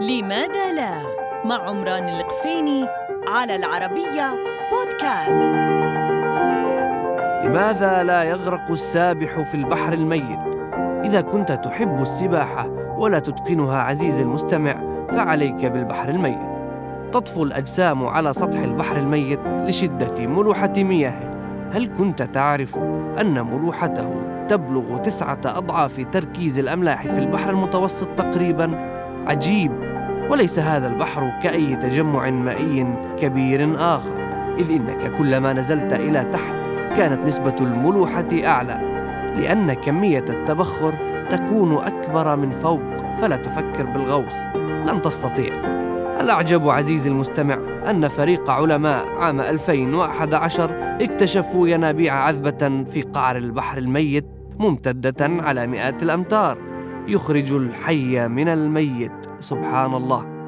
لماذا لا؟ مع عمران القفيني على العربية بودكاست. لماذا لا يغرق السابح في البحر الميت؟ إذا كنت تحب السباحة ولا تتقنها عزيزي المستمع فعليك بالبحر الميت. تطفو الأجسام على سطح البحر الميت لشدة ملوحة مياهه هل كنت تعرف أن ملوحته تبلغ تسعة أضعاف تركيز الأملاح في البحر المتوسط تقريبا؟ عجيب! وليس هذا البحر كأي تجمع مائي كبير آخر إذ إنك كلما نزلت إلى تحت كانت نسبة الملوحة أعلى لأن كمية التبخر تكون أكبر من فوق فلا تفكر بالغوص لن تستطيع. الأعجب عزيزي المستمع أن فريق علماء عام 2011 اكتشفوا ينابيع عذبة في قعر البحر الميت ممتدة على مئات الأمتار يخرج الحي من الميت. سبحان الله.